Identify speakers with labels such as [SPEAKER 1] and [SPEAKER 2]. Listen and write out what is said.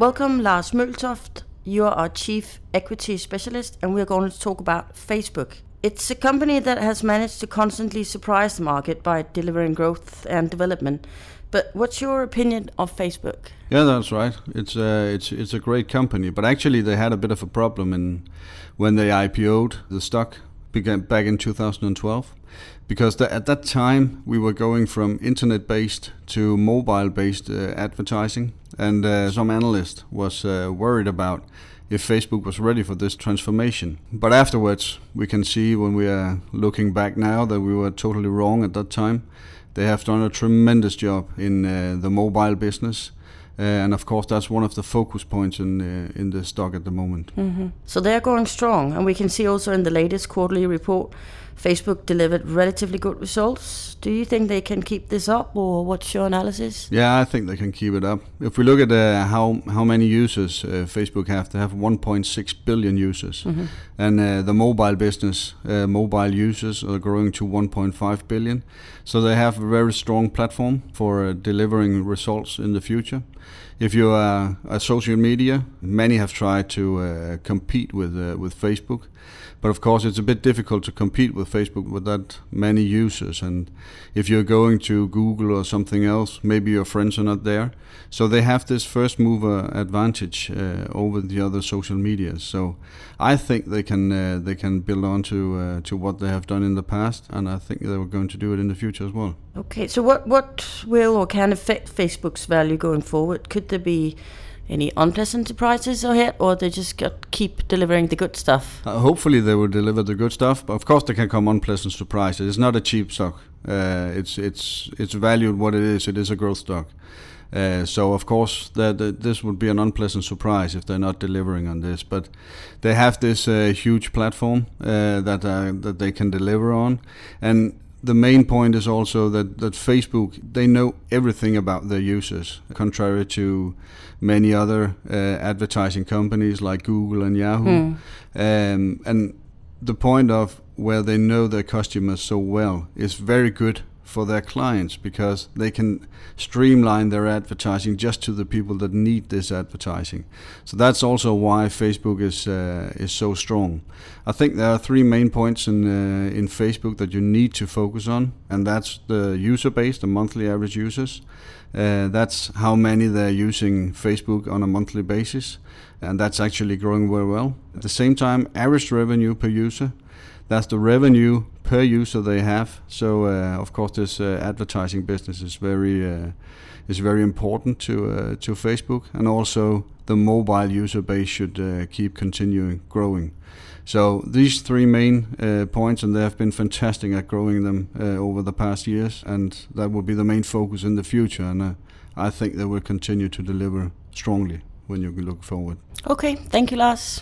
[SPEAKER 1] Welcome, Lars Møltoft. You are our Chief Equity Specialist, and we're going to talk about Facebook. It's a company that has managed to constantly surprise the market by delivering growth and development. But what's your opinion of Facebook?
[SPEAKER 2] Yeah, that's right. It's a uh, it's it's a great company, but actually they had a bit of a problem in when they IPO'd the stock began back in 2012 because the, at that time we were going from internet-based to mobile-based uh, advertising, and uh, some analyst was uh, worried about if Facebook was ready for this transformation. But afterwards, we can see when we are looking back now that we were totally wrong at that time. They have done a tremendous job in uh, the mobile business. Uh, and of course, that's one of the focus points in uh, in the stock at the moment.
[SPEAKER 1] Mm-hmm. So they are going strong, and we can see also in the latest quarterly report Facebook delivered relatively good results. Do you think they can keep this up, or what's your analysis?
[SPEAKER 2] Yeah, I think they can keep it up. If we look at uh, how how many users uh, Facebook have, they have 1.6 billion users, mm-hmm. and uh, the mobile business, uh, mobile users are growing to 1.5 billion. So they have a very strong platform for uh, delivering results in the future. If you are a social media, many have tried to uh, compete with with Facebook but of course, it's a bit difficult to compete with Facebook with that many users. And if you're going to Google or something else, maybe your friends are not there. So they have this first mover advantage uh, over the other social media. So I think they can uh, they can build on to uh, to what they have done in the past, and I think they were going to do it in the future as well.
[SPEAKER 1] Okay, so what what will or can affect Facebook's value going forward? Could there be any unpleasant surprises ahead, or they just got, keep delivering the good stuff?
[SPEAKER 2] Uh, hopefully, they will deliver the good stuff. But of course, there can come unpleasant surprises. It's not a cheap stock. Uh, it's it's it's valued what it is. It is a growth stock. Uh, so of course that, this would be an unpleasant surprise if they're not delivering on this. But they have this uh, huge platform uh, that uh, that they can deliver on, and the main point is also that, that Facebook they know everything about their users, contrary to many other uh, advertising companies like Google and Yahoo. Mm. Um, and the point of where they know their customers so well is very good for their clients because they can streamline their advertising just to the people that need this advertising. So that's also why Facebook is uh, is so strong. I think there are three main points in uh, in Facebook that you need to focus on, and that's the user base, the monthly average users. Uh, that's how many they're using Facebook on a monthly basis, and that's actually growing very well. At the same time, average revenue per user that's the revenue per user they have. So uh, of course, this uh, advertising business is very uh, is very important to uh, to Facebook, and also the mobile user base should uh, keep continuing growing. So these three main uh, points, and they have been fantastic at growing them over the past years, and that will be the main focus in the future. And I think they will continue to deliver strongly when you look forward.
[SPEAKER 1] Okay, thank you, Lars.